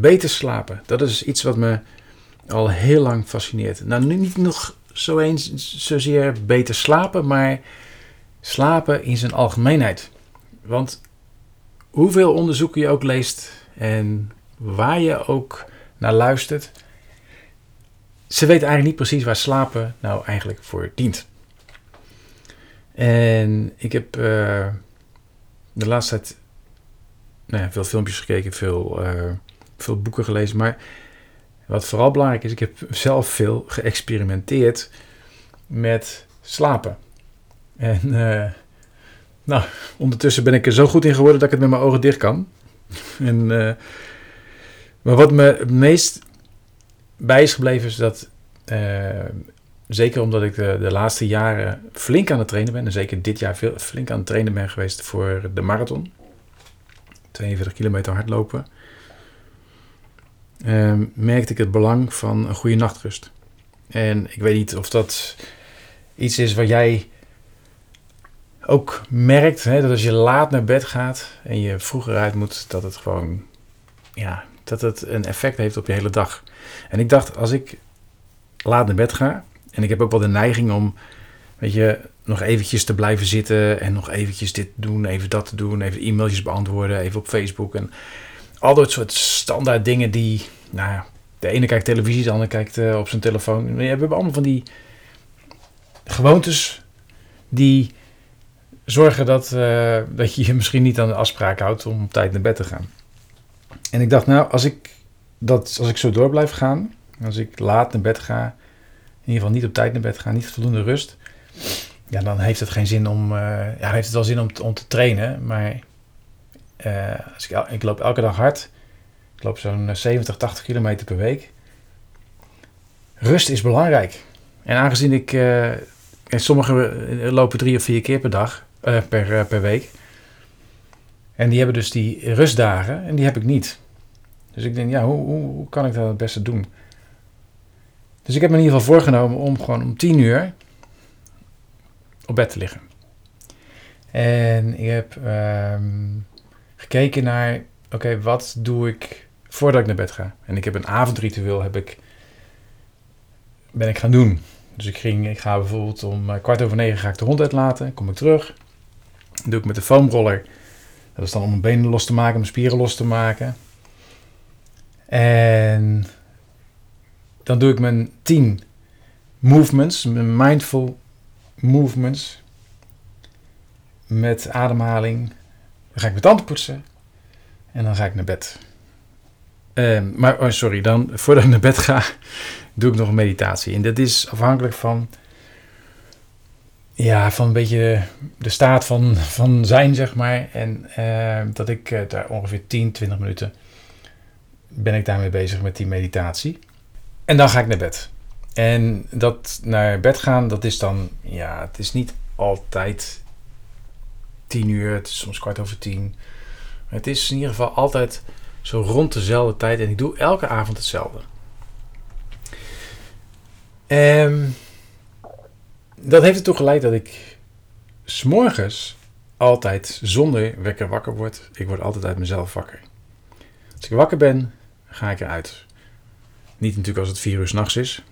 Beter slapen. Dat is iets wat me al heel lang fascineert. Nou, nu niet nog zo eens zozeer beter slapen, maar slapen in zijn algemeenheid. Want hoeveel onderzoeken je ook leest en waar je ook naar luistert, ze weten eigenlijk niet precies waar slapen nou eigenlijk voor dient. En ik heb uh, de laatste tijd nou ja, veel filmpjes gekeken, veel, uh, veel boeken gelezen. Maar wat vooral belangrijk is, ik heb zelf veel geëxperimenteerd met slapen. En uh, nou, ondertussen ben ik er zo goed in geworden dat ik het met mijn ogen dicht kan. En, maar wat me het meest bij is gebleven is dat zeker omdat ik de, de, laatste jaren flink aan het trainen ben. En zeker dit jaar veel, flink aan het trainen ben geweest voor de marathon. 42 kilometer hardlopen. Uh, merkte ik het belang van een goede nachtrust. En ik weet niet of dat iets is wat jij ook merkt. Hè, dat als je laat naar bed gaat en je vroeger uit moet, dat het gewoon ja, dat het een effect heeft op je hele dag. En ik dacht, als ik laat naar bed ga, en ik heb ook wel de neiging om, weet je, nog eventjes te blijven zitten en nog eventjes dit doen, even dat te doen, even e-mailtjes beantwoorden, even op Facebook en al dat soort standaard dingen die, nou ja, de ene kijkt televisie, de andere kijkt uh, op zijn telefoon. We hebben allemaal van die gewoontes die zorgen dat, uh, dat je je misschien niet aan de afspraak houdt om op tijd naar bed te gaan. En ik dacht, nou, als ik, dat, als ik zo door blijf gaan, als ik laat naar bed ga, in ieder geval niet op tijd naar bed gaan, niet voldoende rust. Ja, dan heeft het geen zin om. Uh, ja, heeft het wel zin om, om te trainen. Maar als ik, loop elke dag hard. Ik loop zo'n 70, 80 kilometer per week. Rust is belangrijk. En aangezien ik. Uh, sommigen lopen drie of vier keer per dag. per, per week. En die hebben dus die rustdagen. En die heb ik niet. Dus ik denk, ja, hoe, hoe, kan ik dat het beste doen? Dus ik heb me in ieder geval voorgenomen om gewoon om 10 uur op bed te liggen. En ik heb um, gekeken naar, oké, wat doe ik voordat ik naar bed ga? En ik heb een avondritueel, heb ik, ben ik gaan doen. Dus ik, ging, ik ga bijvoorbeeld om eh, kwart over negen ga ik de hond uitlaten, kom ik terug. Doe ik met de foamroller. Dat is dan om mijn benen los te maken, mijn spieren los te maken. En dan doe ik mijn 10 movements, mijn mindful movements. Met ademhaling. Dan ga ik mijn tanden poetsen. En dan ga ik naar bed. Uh, maar oh, sorry, dan voordat ik naar bed ga, doe ik nog een meditatie. En dat is afhankelijk van. Ja, van een beetje de staat van, van zijn, zeg maar. En uh, dat ik uh, daar ongeveer 10, 20 minuten ben ik daarmee bezig met die meditatie. En dan ga ik naar bed. En dat naar bed gaan, dat is dan, ja, het is niet altijd tien uur, het is soms kwart over tien. Het is in ieder geval altijd zo rond dezelfde tijd en ik doe elke avond hetzelfde. En dat heeft ertoe geleid dat ik s'morgens altijd zonder wekker wakker word. Ik word altijd uit mezelf wakker. Als ik wakker ben, ga ik eruit. Niet natuurlijk als het vier uur s'nachts is.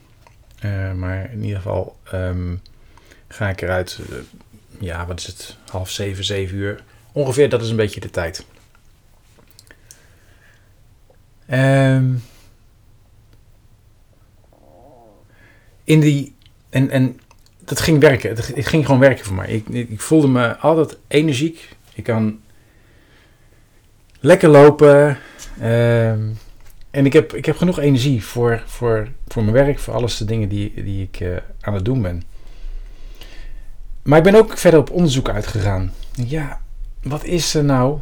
Uh, maar in ieder geval um, ga ik eruit. Ja, wat is het? Half zeven, zeven uur. Ongeveer, dat is een beetje de tijd. Um, in die. En, en dat ging werken. Het, ging gewoon werken voor mij. Ik, ik voelde me altijd energiek. Ik kan lekker lopen. Um, en ik heb, ik heb genoeg energie voor, voor, voor mijn werk, voor alles de dingen die, die ik uh, aan het doen ben. Maar ik ben ook verder op onderzoek uitgegaan. Ja, wat is er nou?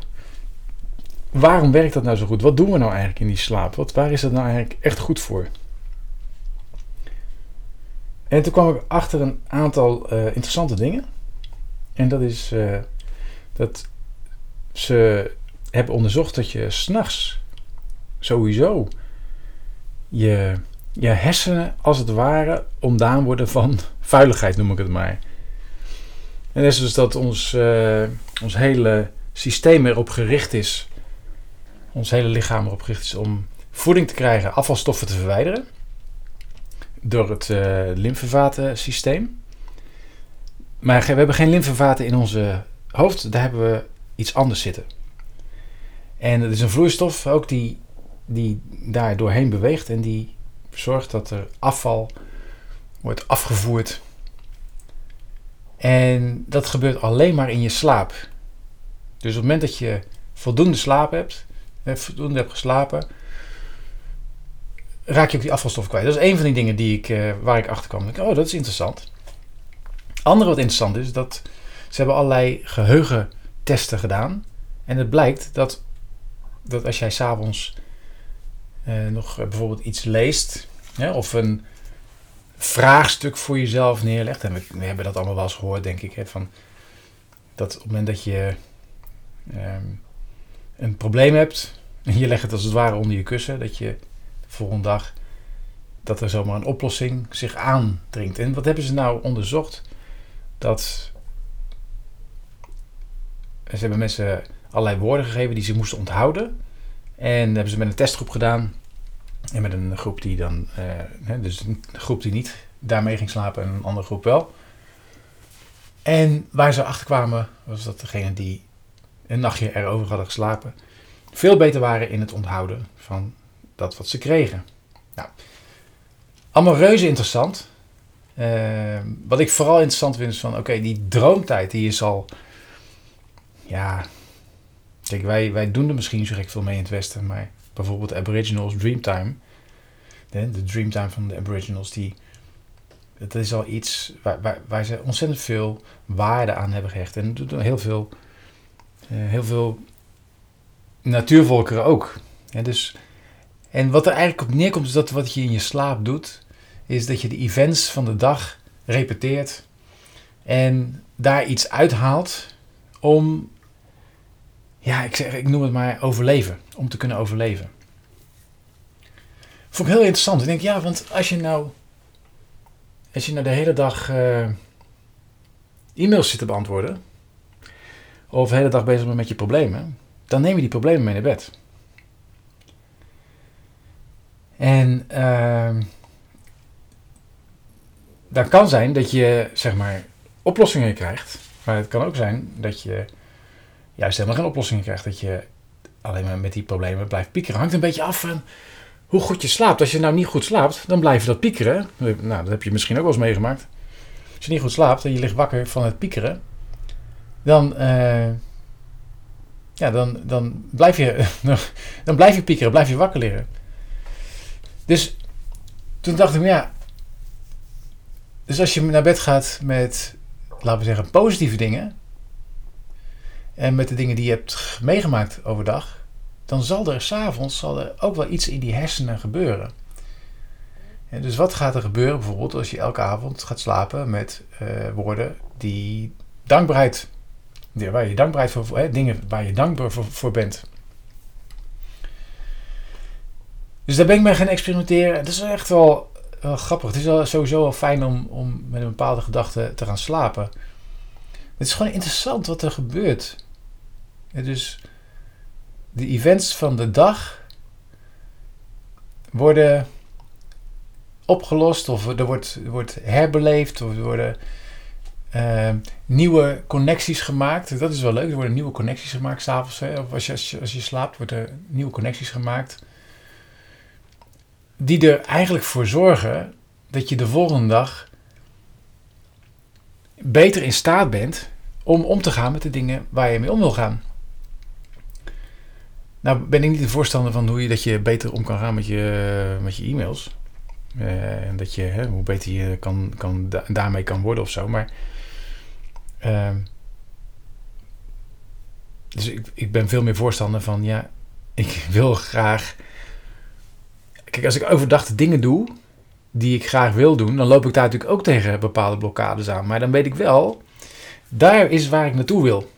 Waarom werkt dat nou zo goed? Wat doen we nou eigenlijk in die slaap? Wat, waar is dat nou eigenlijk echt goed voor? En toen kwam ik achter een aantal uh, interessante dingen. En dat is uh, dat ze hebben onderzocht dat je s'nachts sowieso je, je hersenen als het ware ontdaan worden van vuiligheid, noem ik het maar. En is dus dat ons, uh, ons hele systeem erop gericht is, ons hele lichaam erop gericht is om voeding te krijgen, afvalstoffen te verwijderen door het uh, lymfevatensysteem. Maar we hebben geen lymfevaten in onze hoofd, daar hebben we iets anders zitten. En het is een vloeistof ook die, die daar doorheen beweegt en die zorgt dat er afval wordt afgevoerd. En dat gebeurt alleen maar in je slaap. Dus op het moment dat je voldoende slaap hebt, voldoende hebt geslapen, raak je ook die afvalstof kwijt. Dat is een van die dingen die ik, uh, waar ik achter kwam. oh, dat is interessant. Andere wat interessant is, dat ze hebben allerlei geheugentesten gedaan. En het blijkt dat, dat als jij s'avonds uh, nog bijvoorbeeld iets leest, of een vraagstuk voor jezelf neerlegt. En we, we, hebben dat allemaal wel eens gehoord, denk ik. Hè, van dat op het moment dat je um, een probleem hebt, en je legt het als het ware onder je kussen, dat je de volgende dag dat er zomaar een oplossing zich aandringt. En wat hebben ze nou onderzocht? Dat ze hebben mensen allerlei woorden gegeven die ze moesten onthouden. En hebben ze met een testgroep gedaan. En met een groep die dan, uh, dus een groep die niet daarmee ging slapen en een andere groep wel. En waar ze achter kwamen, was dat degene die een nachtje erover hadden geslapen, veel beter waren in het onthouden van dat wat ze kregen. Nou, allemaal reuze interessant. Uh, wat ik vooral interessant vind is van, oké, die droomtijd die is al, ja, kijk, wij, wij doen er misschien zo gek veel mee in het Westen, maar bijvoorbeeld Aboriginals Dreamtime, de, de Dreamtime van de Aboriginals, die, dat is al iets waar, waar, waar ze ontzettend veel waarde aan hebben gehecht. En heel veel, uh, heel veel natuurvolkeren ook. Ja, dus, en wat er eigenlijk op neerkomt, is dat wat je in je slaap doet, is dat je de events van de dag repeteert en daar iets uithaalt om, ja, ik, zeg, ik noem het maar overleven, om te kunnen overleven. Vond ik heel interessant. Ik denk, ja, want als je nou, als je nou de hele dag uh, e-mails zit te beantwoorden, of de hele dag bezig bent met je problemen, dan neem je die problemen mee naar bed. En uh, kan zijn dat je, zeg maar, oplossingen krijgt. Maar het kan ook zijn dat je juist helemaal geen oplossingen krijgt. Dat je alleen maar met die problemen blijft piekeren. Hangt een beetje af van hoe goed je slaapt. Als je nou niet goed slaapt, dan blijf je dat piekeren. Nou, dat heb je misschien ook wel eens meegemaakt. Als je niet goed slaapt en je ligt wakker van het piekeren, dan, uh, ja, dan, dan, blijf je, dan blijf je piekeren, blijf je wakker liggen. Dus toen dacht ik, ja. Dus als je naar bed gaat met, laten we zeggen, positieve dingen. En met de dingen die je hebt meegemaakt overdag dan zal er s'avonds ook wel iets in die hersenen gebeuren. En dus wat gaat er gebeuren bijvoorbeeld als je elke avond gaat slapen met uh, woorden die dankbaarheid, waar je dankbaarheid voor, hè, dingen waar je dankbaar voor, bent. Dus daar ben ik mee gaan experimenteren. Het is echt wel, wel grappig. Het is wel sowieso wel fijn om, om met een bepaalde gedachte te gaan slapen. Het is gewoon interessant wat er gebeurt. Dus de events van de dag worden opgelost of er wordt, wordt herbeleefd of er worden uh, nieuwe connecties gemaakt. Dat is wel leuk. Er worden nieuwe connecties gemaakt s'avonds. Of als je, als, je, als je slaapt, worden er nieuwe connecties gemaakt. Die er eigenlijk voor zorgen dat je de volgende dag beter in staat bent om om te gaan met de dingen waar je mee om wil gaan. Nou ben ik niet de voorstander van hoe je, dat je beter om kan gaan met je, met je e-mails. Uh, en dat je, hè, hoe beter je kan, kan, daarmee kan worden of zo. Maar uh, dus ik, ik ben veel meer voorstander van, ja, ik wil graag. Kijk, als ik overdag dingen doe die ik graag wil doen, dan loop ik daar natuurlijk ook tegen bepaalde blokkades aan. Maar dan weet ik wel, daar is waar ik naartoe wil.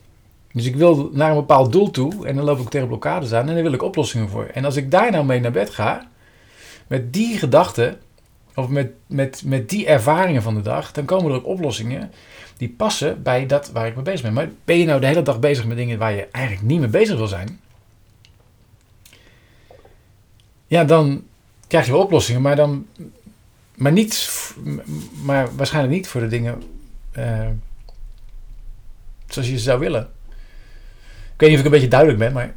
Dus ik wil naar een bepaald doel toe en dan loop ik tegen blokkades aan en dan wil ik oplossingen voor. En als ik daar nou mee naar bed ga, met die gedachten, of met, met, met die ervaringen van de dag, dan komen er ook oplossingen die passen bij dat waar ik mee bezig ben. Maar ben je nou de hele dag bezig met dingen waar je eigenlijk niet mee bezig wil zijn? ja, dan krijg je wel oplossingen, maar dan. Maar, niet, maar waarschijnlijk niet voor de dingen uh, zoals je ze zou willen. Ik weet niet of ik een beetje duidelijk ben, maar.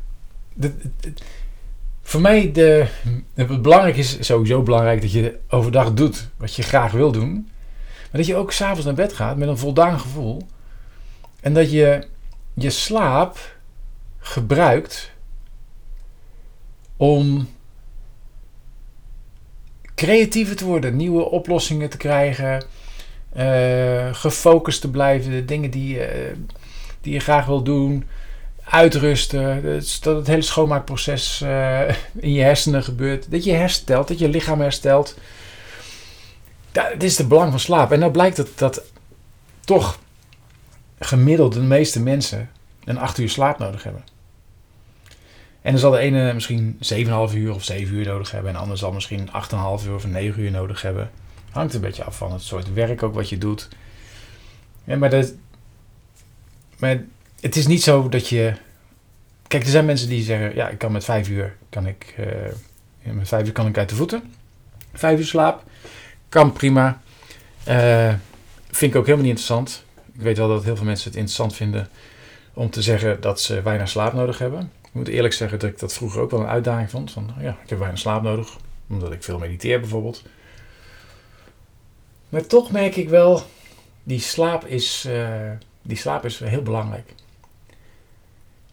Voor mij de, het belangrijk is sowieso belangrijk dat je overdag doet wat je graag wil doen. Maar dat je ook s'avonds naar bed gaat met een voldaan gevoel. En dat je je slaap gebruikt om creatiever te worden, nieuwe oplossingen te krijgen, uh, gefocust te blijven, de dingen die, uh, die je graag wil doen, uitrusten, dat het hele schoonmaakproces uh, in je hersenen gebeurt, dat je herstelt, dat je lichaam herstelt. Dat is de belang van slaap. En dan blijkt dat, dat toch gemiddeld de meeste mensen een 8 uur slaap nodig hebben. En dan zal de ene misschien 7,5 uur of 7 uur nodig hebben. En de ander zal misschien 8,5 uur of 9 uur nodig hebben. Hangt een beetje af van het soort werk ook wat je doet. Ja, maar, dat, maar het is niet zo dat je... Kijk, er zijn mensen die zeggen... Ja, ik kan met 5 uur, kan ik, uh, met 5 uur kan ik uit de voeten. 5 uur slaap. Kan prima. Uh, vind ik ook helemaal niet interessant. Ik weet wel dat heel veel mensen het interessant vinden om te zeggen dat ze weinig slaap nodig hebben. Ik moet eerlijk zeggen dat ik dat vroeger ook wel een uitdaging vond. Van ja, ik heb weinig slaap nodig, omdat ik veel mediteer bijvoorbeeld. Maar toch merk ik wel, die slaap is, uh, die slaap is heel belangrijk.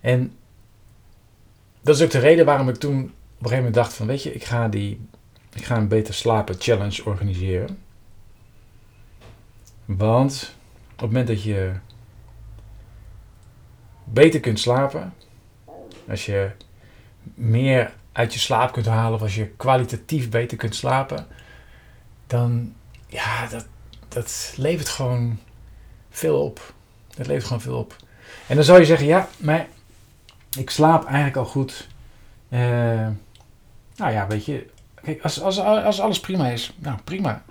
En dat is ook de reden waarom ik toen op een gegeven moment dacht van, weet je, ik ga, die, ik ga een beter slapen challenge organiseren. Want op het moment dat je beter kunt slapen, als je meer uit je slaap kunt halen of als je kwalitatief beter kunt slapen, dan ja, dat, dat levert gewoon veel op. Dat levert gewoon veel op. En dan zou je zeggen, ja, maar ik slaap eigenlijk al goed. Uh, nou ja, weet je, kijk, als, als, als alles prima is, nou prima.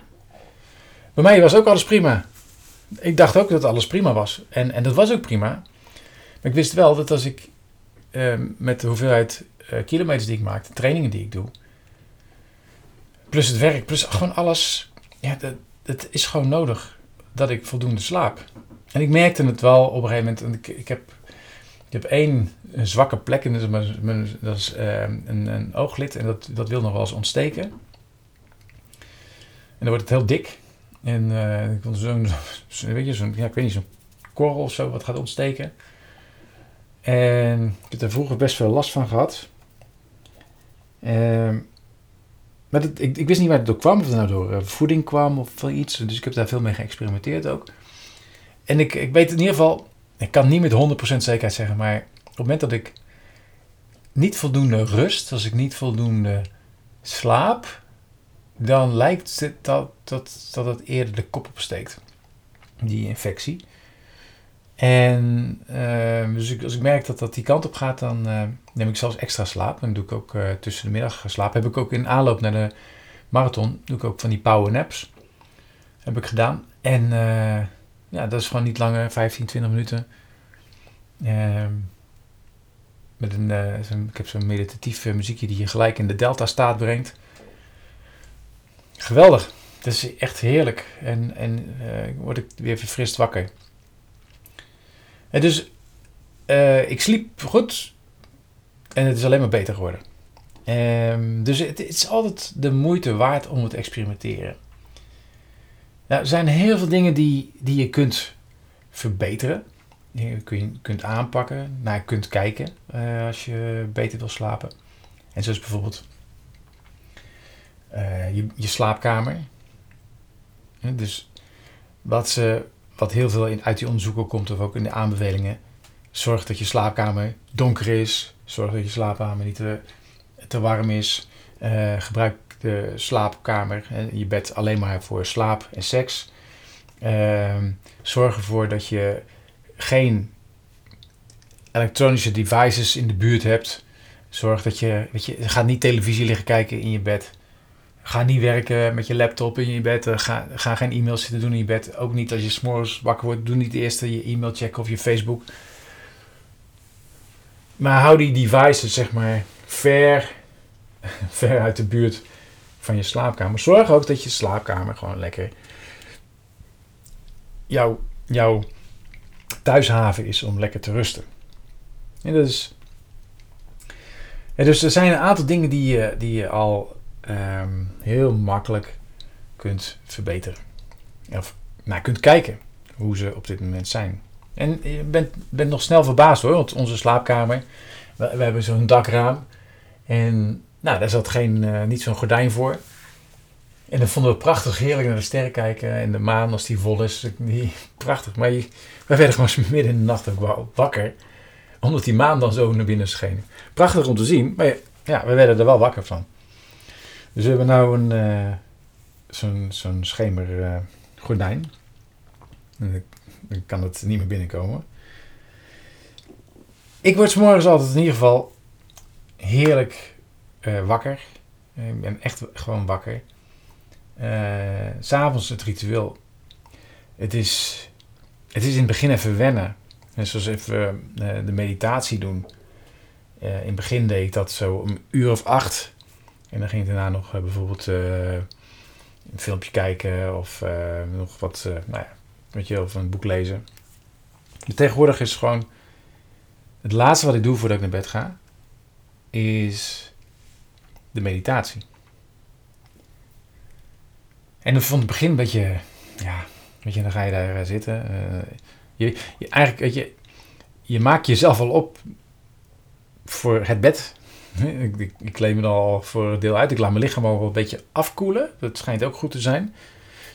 Bij mij was ook alles prima. Ik dacht ook dat alles prima was. En, en dat was ook prima. Maar ik wist wel dat als ik uh, met de hoeveelheid uh, kilometers die ik maak, de trainingen die ik doe, plus het werk, plus gewoon alles, ja, dat, is gewoon nodig dat ik voldoende slaap. En ik merkte het wel op een gegeven moment. Ik, ik, heb, ik heb één zwakke plek, dat is, mijn, dat is uh, een, een, ooglid, en dat, dat wil nog wel eens ontsteken. En dan wordt het heel dik. En uh, ik wil zo'n, weet je, zo'n, ja, ik weet niet, zo'n korrel of zo wat gaat ontsteken. En ik heb er vroeger best veel last van gehad. Um, maar ik, ik, wist niet waar het door kwam, of het nou door eh, voeding kwam of iets. Dus ik heb daar veel mee geëxperimenteerd ook. En ik, ik weet in ieder geval, ik kan niet met 100% zekerheid zeggen, maar op het moment dat ik niet voldoende rust, als ik niet voldoende slaap, dan lijkt het dat, dat, dat het eerder de kop opsteekt, die infectie. En uh, dus als ik merk dat dat die kant op gaat, dan uh, neem ik zelfs extra slaap. Dan doe ik ook uh, tussen de middag slaap. Heb ik ook in aanloop naar de marathon, doe ik ook van die power naps. Heb ik gedaan. En eh, ja, dat is gewoon niet langer, 15, 20 minuten. Ehm, met een, zo'n, ik heb zo'n meditatief muziekje die je gelijk in de delta staat brengt. Geweldig. Dat is echt heerlijk. En, en word ik weer verfrist wakker. En dus ik sliep goed en het is alleen maar beter geworden. Um, dus het, het, is altijd de moeite waard om het te experimenteren. Nou, er zijn heel veel dingen die, die je kunt verbeteren. Je kunt, aanpakken, naar kunt kijken uh, als je beter wil slapen. En zoals bijvoorbeeld uh, je, je slaapkamer. Dus wat ze wat heel veel uit die onderzoeken komt, of ook in de aanbevelingen. Zorg dat je slaapkamer donker is. Zorg dat je slaapkamer niet te, te warm is. Uh, gebruik de slaapkamer je bed alleen maar voor slaap en seks. Uh, zorg ervoor dat je geen elektronische devices in de buurt hebt. Zorg dat je, weet je, ga niet televisie liggen kijken in je bed. Ga niet werken met je laptop in je bed. Eh, ga, ga geen e-mails zitten doen in je bed. Ook niet als je s'morgens wakker wordt. Doe niet eerst je e-mail checken of je Facebook. Maar hou die devices zeg maar ver ver uit de buurt van je slaapkamer. Zorg ook dat je slaapkamer gewoon lekker jouw, jouw thuishaven is om lekker te rusten. En dat is, dus er zijn een aantal dingen die je, die je al ehm, heel makkelijk kunt verbeteren. Of naar kunt kijken hoe ze op dit moment zijn. En je bent, bent nog snel verbaasd hoor, want onze slaapkamer, we hebben zo'n dakraam. En nou, daar zat geen, uh, niet zo'n gordijn voor. En dan vonden we prachtig, heerlijk naar de sterren kijken. En de maan als die vol is, prachtig. Maar wij werden gewoon midden in de nacht ook wakker. Omdat die maan dan zo naar binnen scheen. Prachtig om te zien, maar ja, we werden er wel wakker van. Dus we hebben nou een, uh, zo'n zo'n schemergordijn. Uh, dan kan het niet meer binnenkomen. Ik word s morgens altijd in ieder geval heerlijk uh, wakker. Ik ben echt gewoon wakker. Uh, S'avonds het ritueel. Het is, het is in het begin even wennen. Net zoals even de meditatie doen. In het begin deed ik dat zo om een uur of acht. En dan ging ik daarna nog bijvoorbeeld een filmpje kijken of nog wat, nou ja, weet je, of een boek lezen. Tegenwoordig is gewoon het laatste wat ik doe voordat ik naar bed ga, is de meditatie. En vond het begin een beetje, ja, weet je, dan ga je daar eh, zitten. Uh, je, je, eigenlijk, weet je, je maakt jezelf al op voor het bed. ik, ik, ik kleed me er al voor een deel uit. Ik laat mijn lichaam al een beetje afkoelen. Dat schijnt ook goed te zijn.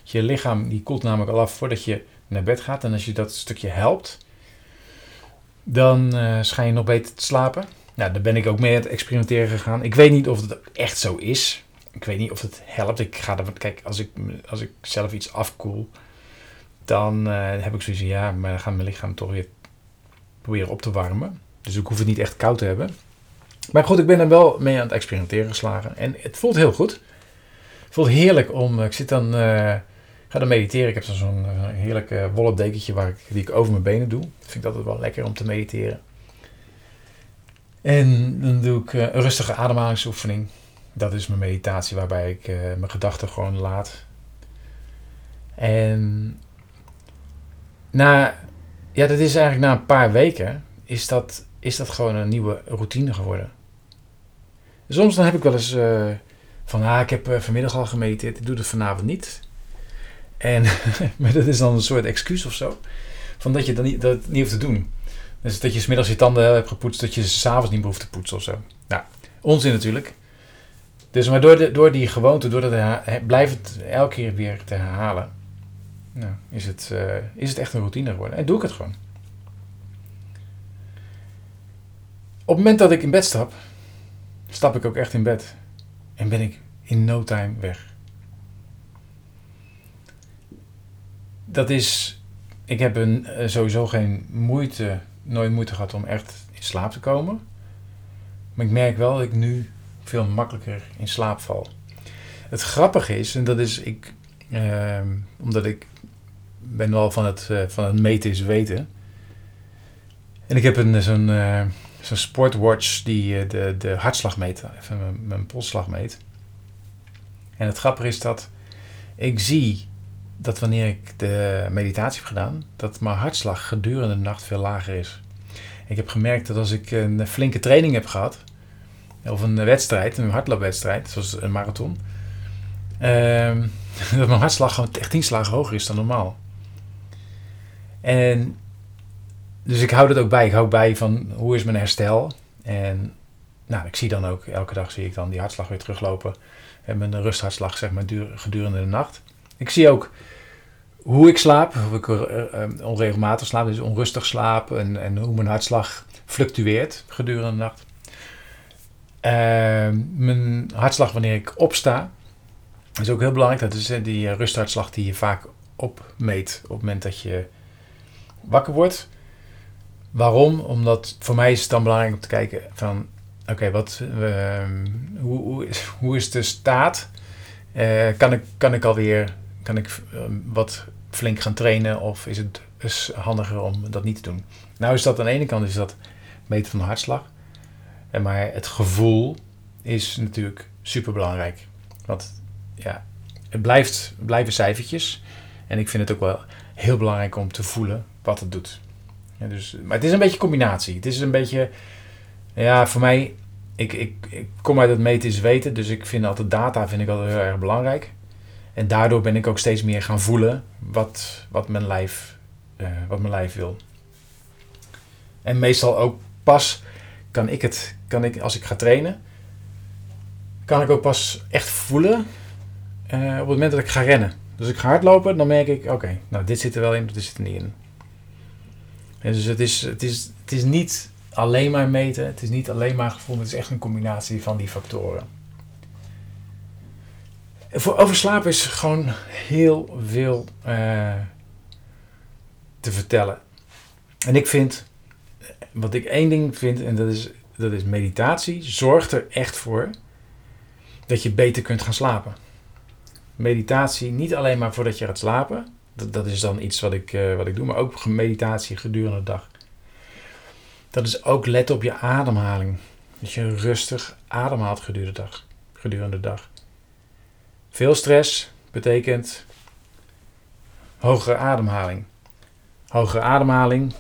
Je lichaam die koelt namelijk al af voordat je naar bed gaat. En als je dat stukje helpt, dan uh, schijn je nog beter te slapen. Nou, daar ben ik ook mee aan het experimenteren gegaan. Ik weet niet of het echt zo is ik weet niet of het helpt. Ik ga er, kijk, als ik, als ik zelf iets afkoel, dan uh, heb ik zoiets ja, maar dan gaat mijn lichaam toch weer proberen op te warmen. Dus ik hoef het niet echt koud te hebben. Maar goed, ik ben er wel mee aan het experimenteren geslagen. En het voelt heel goed. Het voelt heerlijk om, ik zit dan, uh, ga dan mediteren. Ik heb zo'n uh, heerlijk wollen dekentje waar ik, die ik over mijn benen doe. Ik vind dat altijd wel lekker om te mediteren. En dan doe ik een rustige ademhalingsoefening dat is mijn meditatie waarbij ik uh, mijn gedachten gewoon laat. En na, ja, dat is eigenlijk na een paar weken, is dat, is dat gewoon een nieuwe routine geworden. Soms dan heb ik wel eens uh, van, ah, ik heb vanmiddag al gemediteerd, ik doe het vanavond niet. En, maar dat is dan een soort excuus of zo. Van dat je dat niet, dat niet hoeft te doen. Dus dat je smiddags je tanden hebt gepoetst, dat je s'avonds niet meer hoeft te poetsen of zo. Nou, onzin natuurlijk. Dus maar door, de, door die gewoonte, door dat blijft het elke keer weer te herhalen, nou, is, het, uh, is het echt een routine geworden. En doe ik het gewoon. Op het moment dat ik in bed stap, stap ik ook echt in bed. En ben ik in no time weg. Dat is. Ik heb een, uh, sowieso geen moeite, nooit moeite gehad om echt in slaap te komen. Maar ik merk wel dat ik nu veel makkelijker in slaap val. Het grappige is, en dat is ik, uh, omdat ik ben wel van het, uh, van het meten is weten. En ik heb een, zo'n, uh, zo'n sportwatch die uh, de, de hartslag meet, even mijn, mijn polsslag meet. En het grappige is dat ik zie dat wanneer ik de meditatie heb gedaan, dat mijn hartslag gedurende de nacht veel lager is. Ik heb gemerkt dat als ik een flinke training heb gehad, of een wedstrijd, een hardloopwedstrijd, zoals een marathon, uh, dat mijn hartslag gewoon echt tien slagen hoger is dan normaal. En dus ik hou dat ook bij. Ik hou bij van hoe is mijn herstel. En nou, ik zie dan ook, elke dag zie ik dan die hartslag weer teruglopen. En mijn rusthartslag, zeg maar, gedurende de nacht. Ik zie ook hoe ik slaap, of ik uh, onregelmatig slaap, dus onrustig slaap. En, en hoe mijn hartslag fluctueert gedurende de nacht. Uh, mijn hartslag wanneer ik opsta is ook heel belangrijk. Dat is die uh, rusthartslag die je vaak opmeet op het moment dat je wakker wordt. Waarom? Omdat voor mij is het dan belangrijk om te kijken van... Oké, wat, uh, hoe, hoe, is, hoe is de staat? Kan, ik, kan ik alweer kan ik, ehm, wat flink gaan trainen of is het is handiger om dat niet te doen? Nou is dat aan de ene kant is dat meten van de hartslag. En maar het gevoel is natuurlijk super belangrijk. Want ja, het blijft, blijven cijfertjes. En ik vind het ook wel heel belangrijk om te voelen wat het doet. Ja, dus, maar het is een beetje combinatie. Het is een beetje, ja, voor mij, ik, ik, ik kom uit het meten is weten. Dus ik vind altijd data vind ik altijd heel erg belangrijk. En daardoor ben ik ook steeds meer gaan voelen wat, wat, mijn, lijf, uh, wat mijn lijf wil. En meestal ook pas kan ik het, kan ik, als ik ga trainen, kan ik ook pas echt voelen uh, op het moment dat ik ga rennen. Dus ik ga hardlopen, dan merk ik, oké, nou dit zit er wel in, dit zit er niet in. En dus het is, het, is, het is niet alleen maar meten, het is niet alleen maar gevoel, het is echt een combinatie van die factoren. Over slapen is gewoon heel veel uh, te vertellen. En ik vind, wat ik één ding vind, en dat is, dat is meditatie, zorgt er echt voor dat je beter kunt gaan slapen. Meditatie, niet alleen maar voordat je gaat slapen, dat, dat is dan iets wat ik, uh, wat ik doe, maar ook meditatie gedurende de dag. Dat is ook let op je ademhaling. Dat je rustig ademhaalt gedurende de dag. Gedurende de dag. Veel stress betekent hogere ademhaling. Hogere ademhaling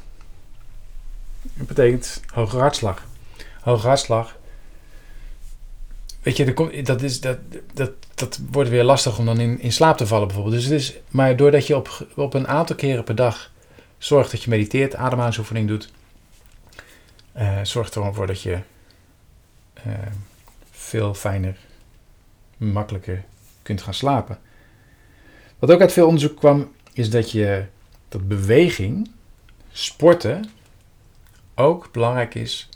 betekent hogere hartslag. Hogere hartslag. Weet je, dat, is, dat, dat, dat wordt weer lastig om dan in, in slaap te vallen bijvoorbeeld. Dus het is, maar doordat je op, op een aantal keren per dag zorgt dat je mediteert, ademhalingsoefening doet, uh, zorgt er ervoor dat je uh, veel fijner, makkelijker kunt gaan slapen. Wat ook uit veel onderzoek kwam, is dat je dat beweging, sporten, ook belangrijk is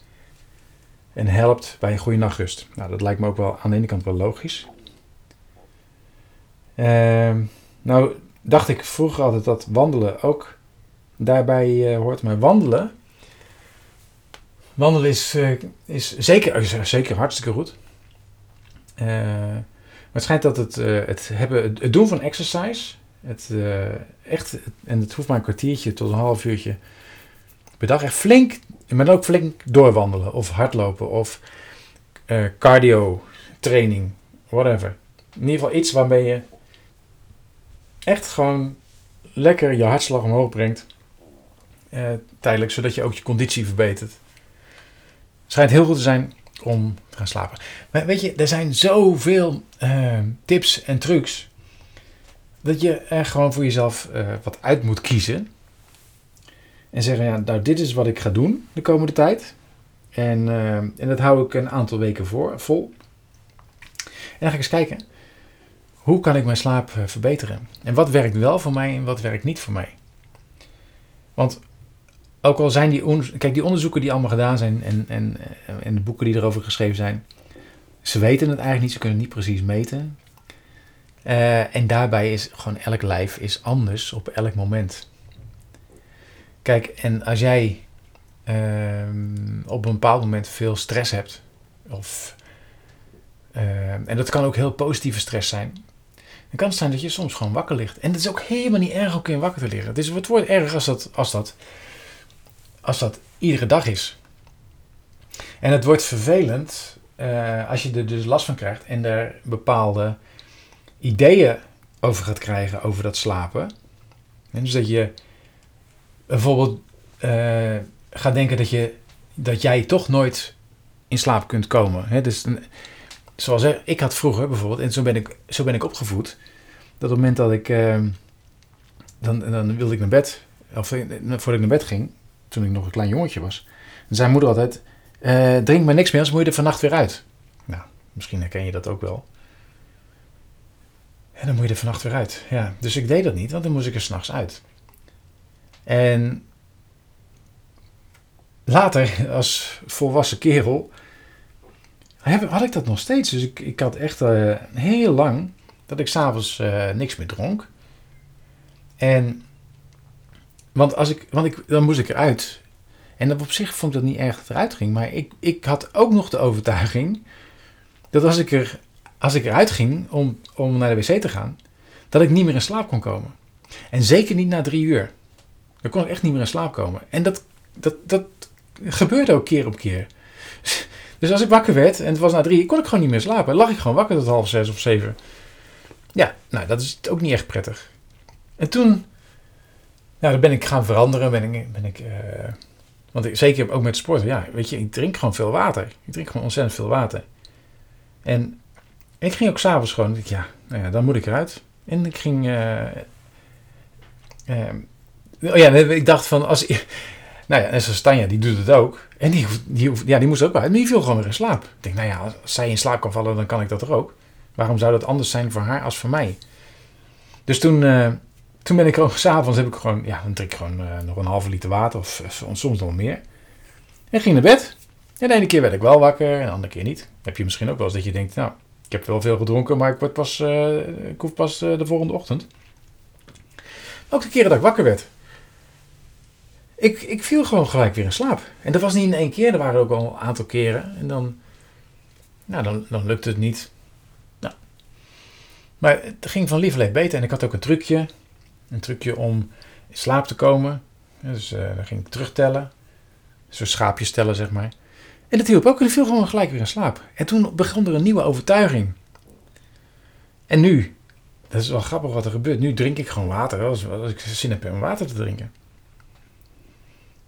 en helpt bij een goede nachtrust. Nou, dat lijkt me ook wel aan de ene kant wel logisch. Uh, nou, dacht ik vroeger altijd dat wandelen ook daarbij uh, hoort. Maar wandelen, wandelen is, uh, is zeker, is zeker hartstikke goed. Uh, het schijnt dat het, het, hebben, het doen van exercise, het, echt, en het hoeft maar een kwartiertje tot een half uurtje per dag, echt flink, maar ook flink doorwandelen of hardlopen of cardio training, whatever. In ieder geval iets waarmee je echt gewoon lekker je hartslag omhoog brengt. Uh, tijdelijk, zodat je ook je conditie verbetert. Het schijnt heel goed te zijn om te gaan slapen. Maar weet je, er zijn zoveel uh, tips en trucs. Dat je er gewoon voor jezelf uh, wat uit moet kiezen. En zeggen, ja, nou dit is wat ik ga doen de komende tijd. En, en dat hou ik een aantal weken voor, vol. En dan ga ik eens kijken hoe kan ik mijn slaap eh, verbeteren? En wat werkt wel voor mij en wat werkt niet voor mij? Want ook al zijn die, kijk, die onderzoeken die allemaal gedaan zijn en, en, eh, en de boeken die erover geschreven zijn, ze weten het eigenlijk niet, ze kunnen niet precies meten. Uh, en daarbij is gewoon elk lijf is anders op elk moment. Kijk, en als jij uh, op een bepaald moment veel stress hebt, of, uh, en dat kan ook heel positieve stress zijn, dan kan het zijn dat je soms gewoon wakker ligt. En het is ook helemaal niet erg om wakker te liggen. Dus het wordt erg als dat, als dat, als dat iedere dag is. En het wordt vervelend uh, als je er dus last van krijgt en er bepaalde ideeën over gaat krijgen over dat slapen. En dus dat je bijvoorbeeld uh, gaat denken dat, je, dat jij toch nooit in slaap kunt komen. Dus zoals ik had vroeger bijvoorbeeld, en zo ben ik, zo ben ik opgevoed, dat op het moment dat ik, uh, dan, dan wilde ik naar bed, of eh, voordat ik naar bed ging, toen ik nog een klein jongetje was, zei moeder altijd, uh, drink maar niks meer, anders moet je er vannacht weer uit. Nou, misschien herken je dat ook wel. En dan moet je er vannacht weer uit. Ja, dus ik deed dat niet, want dan moest ik er s'nachts uit. En later, als volwassen kerel, had ik dat nog steeds. Dus ik, ik had echt uh, heel lang dat ik s'avonds uh, niks meer dronk. En, want, als ik, want ik, dan moest ik eruit. En op zich vond ik dat niet erg dat eruit ging. Maar ik, ik had ook nog de overtuiging dat als ik, er, als ik eruit ging om, om naar de wc te gaan, dat ik niet meer in slaap kon komen. En zeker niet na drie uur. Dan kon ik echt niet meer in slaap komen. En dat, dat, dat gebeurde ook keer op keer. Dus als ik wakker werd en het was na drie, kon ik gewoon niet meer slapen. Lag ik gewoon wakker tot half zes of zeven. Ja, nou, dat is ook niet echt prettig. En toen, nou, dan ben ik gaan veranderen. Ben ik, ben ik, uh, want ik, zeker ook met sporten, ja, weet je, ik drink gewoon veel water. Ik drink gewoon ontzettend veel water. En ik ging ook s'avonds gewoon, ik, ja, nou ja, dan moet ik eruit. En ik ging, uh, oh ja, ik dacht van, als, nou ja, en zoals Tanja, die doet het ook. En die, die, ja, die moest ook uit, maar die viel gewoon weer in slaap. Ik denk, nou ja, als zij in slaap kan vallen, dan kan ik dat er ook. Waarom zou dat anders zijn voor haar als voor mij? Dus toen, uh, toen ben ik gewoon, s'avonds heb ik gewoon, ja, dan drink ik gewoon uh, nog een halve liter water of, of soms nog meer. En ging naar bed. En de ene keer werd ik wel wakker en de andere keer niet. Heb je misschien ook wel eens dat je denkt, nou, ik heb wel veel gedronken, maar ik, word pas, uh, ik hoef pas de volgende ochtend. Ook de keren dat ik wakker werd. Ik, ik viel gewoon gelijk weer in slaap. En dat was niet in één keer, er waren ook al een aantal keren. En dan, nou, dan, dan lukte het niet. Nou. Maar het ging van lieverlee beter. En ik had ook een trucje. Een trucje om in slaap te komen. Dus uh, dan ging ik terugtellen. Zo schaapjes tellen, zeg maar. En dat hielp ook. En ik viel gewoon gelijk weer in slaap. En toen begon er een nieuwe overtuiging. En nu, dat is wel grappig wat er gebeurt. Nu drink ik gewoon water. Als, als ik zin heb om water te drinken.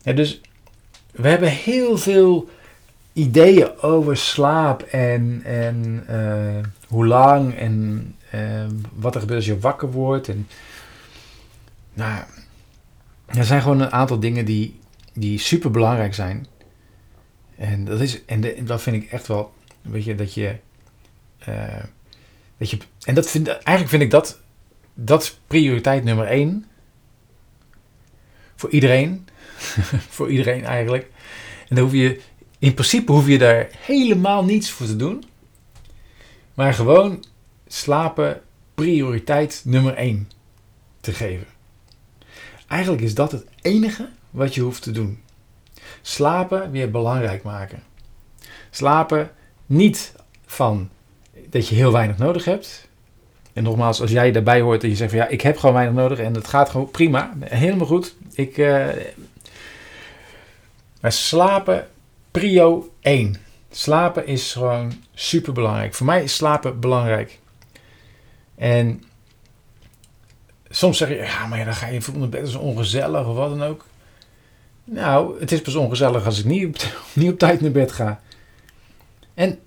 Ja, dus we hebben heel veel ideeën over slaap en, en uh, hoe lang en uh, wat er gebeurt als je wakker wordt. En, nou, er zijn gewoon een aantal dingen die, die super belangrijk zijn. En dat, is, en, dat vind ik echt wel, weet je, dat je, uh, dat je en dat vind, eigenlijk vind ik dat, dat prioriteit nummer één voor iedereen. voor iedereen eigenlijk. En dan hoef je, in principe hoef je daar helemaal niets voor te doen. Maar gewoon slapen prioriteit nummer 1 te geven. Eigenlijk is dat het enige wat je hoeft te doen. Slapen weer belangrijk maken. Slapen niet van dat je heel weinig nodig hebt. En nogmaals, als jij daarbij hoort en je zegt van ja, ik heb gewoon weinig nodig en het gaat gewoon prima, helemaal goed. Ik, uh, maar slapen, prio 1. Slapen is gewoon super belangrijk. Voor mij is slapen belangrijk. En soms zeg je, ja, maar dan ga je voelen het bed is ongezellig of wat dan ook. Nou, het is pas ongezellig als ik niet op, niet op tijd naar bed ga. En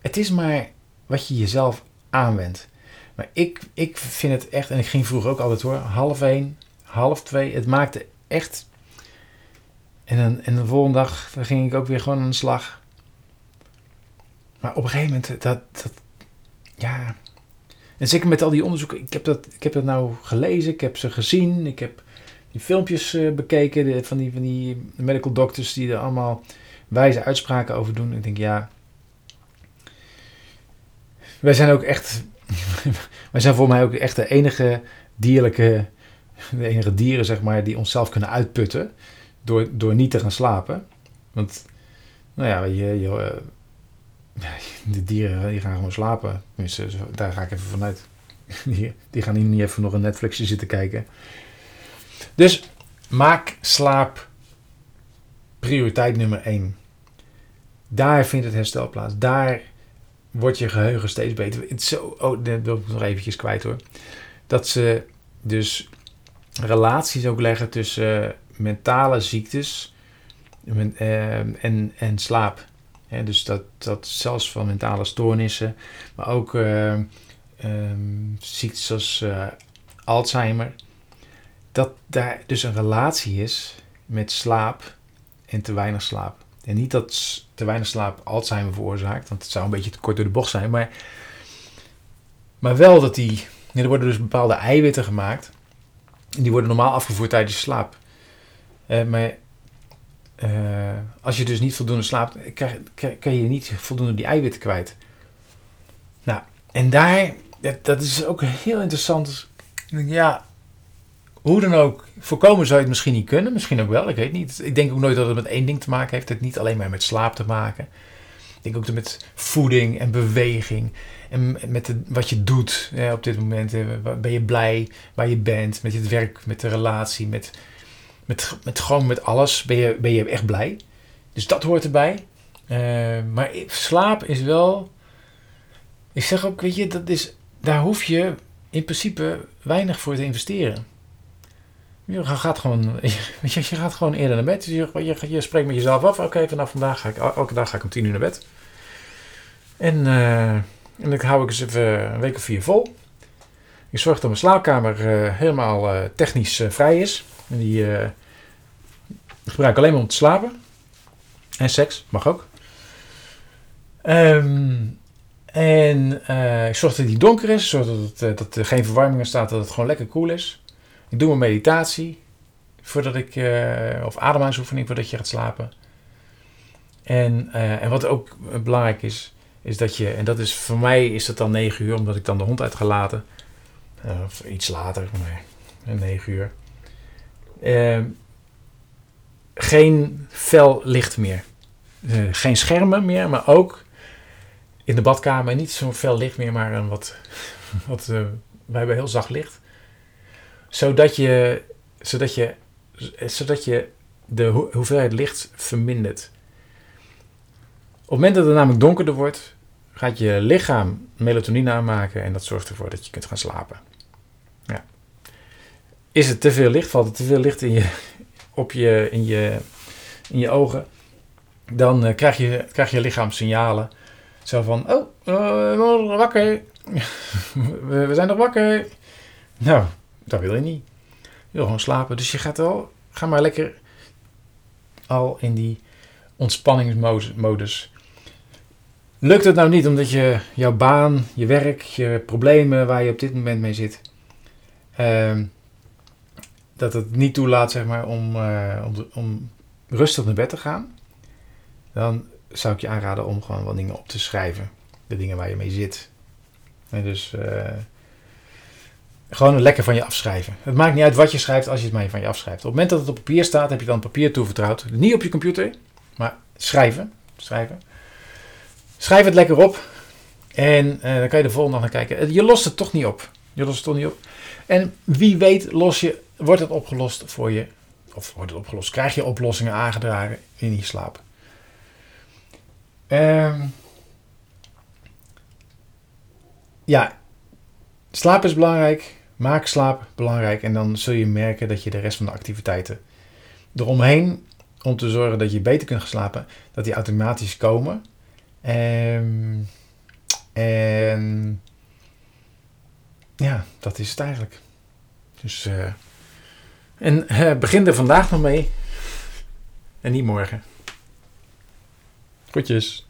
het is maar wat je jezelf aanwendt. Maar ik, ik vind het echt, en ik ging vroeger ook altijd hoor, half één, half twee. Het maakte echt en, dan, en de volgende dag ging ik ook weer gewoon aan de slag. Maar op een gegeven moment, dat, dat ja. En zeker met al die onderzoeken, ik heb, dat, ik heb dat nou gelezen, ik heb ze gezien, ik heb die filmpjes uh, bekeken van, die, van die medical doctors die er allemaal wijze uitspraken over doen. Ik denk, ja. Wij zijn ook echt. wij zijn voor mij ook echt de enige dierlijke. De enige dieren, zeg maar, die onszelf kunnen uitputten door, door niet te gaan slapen. Want, nou ja, je, je, uh, de dieren die gaan gewoon slapen. Tenminste, daar ga ik even vanuit. Die, die gaan niet even nog een Netflixje zitten kijken. Dus maak slaap prioriteit nummer 1. Daar vindt het herstel plaats. Daar wordt je geheugen steeds beter. Zo, oh, dat wil ik nog eventjes kwijt hoor. Dat ze dus relaties ook leggen tussen mentale ziektes uh, en, en slaap. Dus dat, dat zelfs van mentale stoornissen, maar ook uh, ziektes zoals uh, Alzheimer, dat daar dus een relatie is met slaap en te weinig slaap. En niet dat te weinig slaap Alzheimer veroorzaakt, want het zou een beetje te kort door de bocht zijn, maar, maar wel dat die. Er worden dus bepaalde eiwitten gemaakt. En die worden normaal afgevoerd tijdens slaap. Uh, maar uh, als je dus niet voldoende slaapt, kan je niet voldoende die eiwitten kwijt. Nou, en daar, dat, dat is ook heel interessant. Ja, hoe dan ook, voorkomen zou je het misschien niet kunnen. Misschien ook wel, ik weet niet. Ik denk ook nooit dat het met één ding te maken heeft. Het niet alleen maar met slaap te maken. Ik denk ook met voeding en beweging. En met wat je doet op dit moment. Ben je blij waar je bent. Met het werk, met de relatie, met met, gewoon met alles ben je, ben je echt blij. Dus dat hoort erbij. Eh, maar slaap is wel. Ik zeg ook, weet je, dat is, daar hoef je in principe weinig voor te investeren. Je gaat gewoon, je, je gaat gewoon eerder naar bed. Je, je, je spreekt met jezelf af. Oké, vanaf vandaag ga ik elke dag ga ik om tien uur naar bed. En, uh, en dan hou ik eens even een week of vier vol. Ik zorg dat mijn slaapkamer uh, helemaal technisch vrij is. En die gebruik ik alleen maar om te slapen. En seks, mag ook. Um, en ik zorg dat die donker is. Zorg dat, het, dat er geen verwarming in staat. Dat het gewoon lekker koel is. Ik doe mijn meditatie. Voordat ik, of ademhalingsoefening voordat je gaat slapen. En, en wat ook belangrijk is, is dat je, en dat is voor mij is het dan 9 uur, omdat ik dan de hond uit ga laten. Uh, of iets later, maar 9 uur. Geen fel licht meer. Uh, geen schermen meer, maar ook in de badkamer niet zo'n fel licht meer, maar een wat. wat uh, wij hebben heel zacht licht. Zodat je, zodat je, zodat je de hoeveelheid licht vermindert. Op het moment dat het namelijk donkerder wordt, gaat je lichaam melatonine aanmaken en dat zorgt ervoor dat je kunt gaan slapen. Ja. Is het te veel licht, valt er te veel licht in je, op je, in je, in je ogen, dan uh, krijg, je, krijg je lichaam signalen. Zo van, oh, uh, wakker. we, we zijn nog wakker. Nou, dat wil je niet. Je wil gewoon slapen. Dus je gaat wel, ga maar lekker al in die ontspanningsmodus Lukt het nou niet omdat je jouw baan, je werk, je problemen waar je op dit moment mee zit, uh, dat het niet toelaat zeg maar, om, uh, om, om, rustig naar bed te gaan, dan zou ik je aanraden om gewoon wat dingen op te schrijven. De dingen waar je mee zit. En dus uh, gewoon lekker van je afschrijven. Het maakt niet uit wat je schrijft als je het maar van je afschrijft. Op het moment dat het op papier staat, heb je dan papier toevertrouwd. Niet op je computer, maar schrijven. schrijven. Schrijf het lekker op. En uh, dan kan je de volgende dag naar kijken. Je lost het toch niet op. Je lost het toch niet op. En wie weet los je, wordt het opgelost voor je. Of wordt het opgelost. Krijg je oplossingen aangedragen in je slaap. Um, ja, slaap is belangrijk. Maak slaap belangrijk. En dan zul je merken dat je de rest van de activiteiten eromheen, om te zorgen dat je beter kunt slapen, dat die automatisch komen. Um, en ja, dat is het eigenlijk. Dus, uh, en uh, begin er vandaag nog mee. En niet morgen. Goedjes.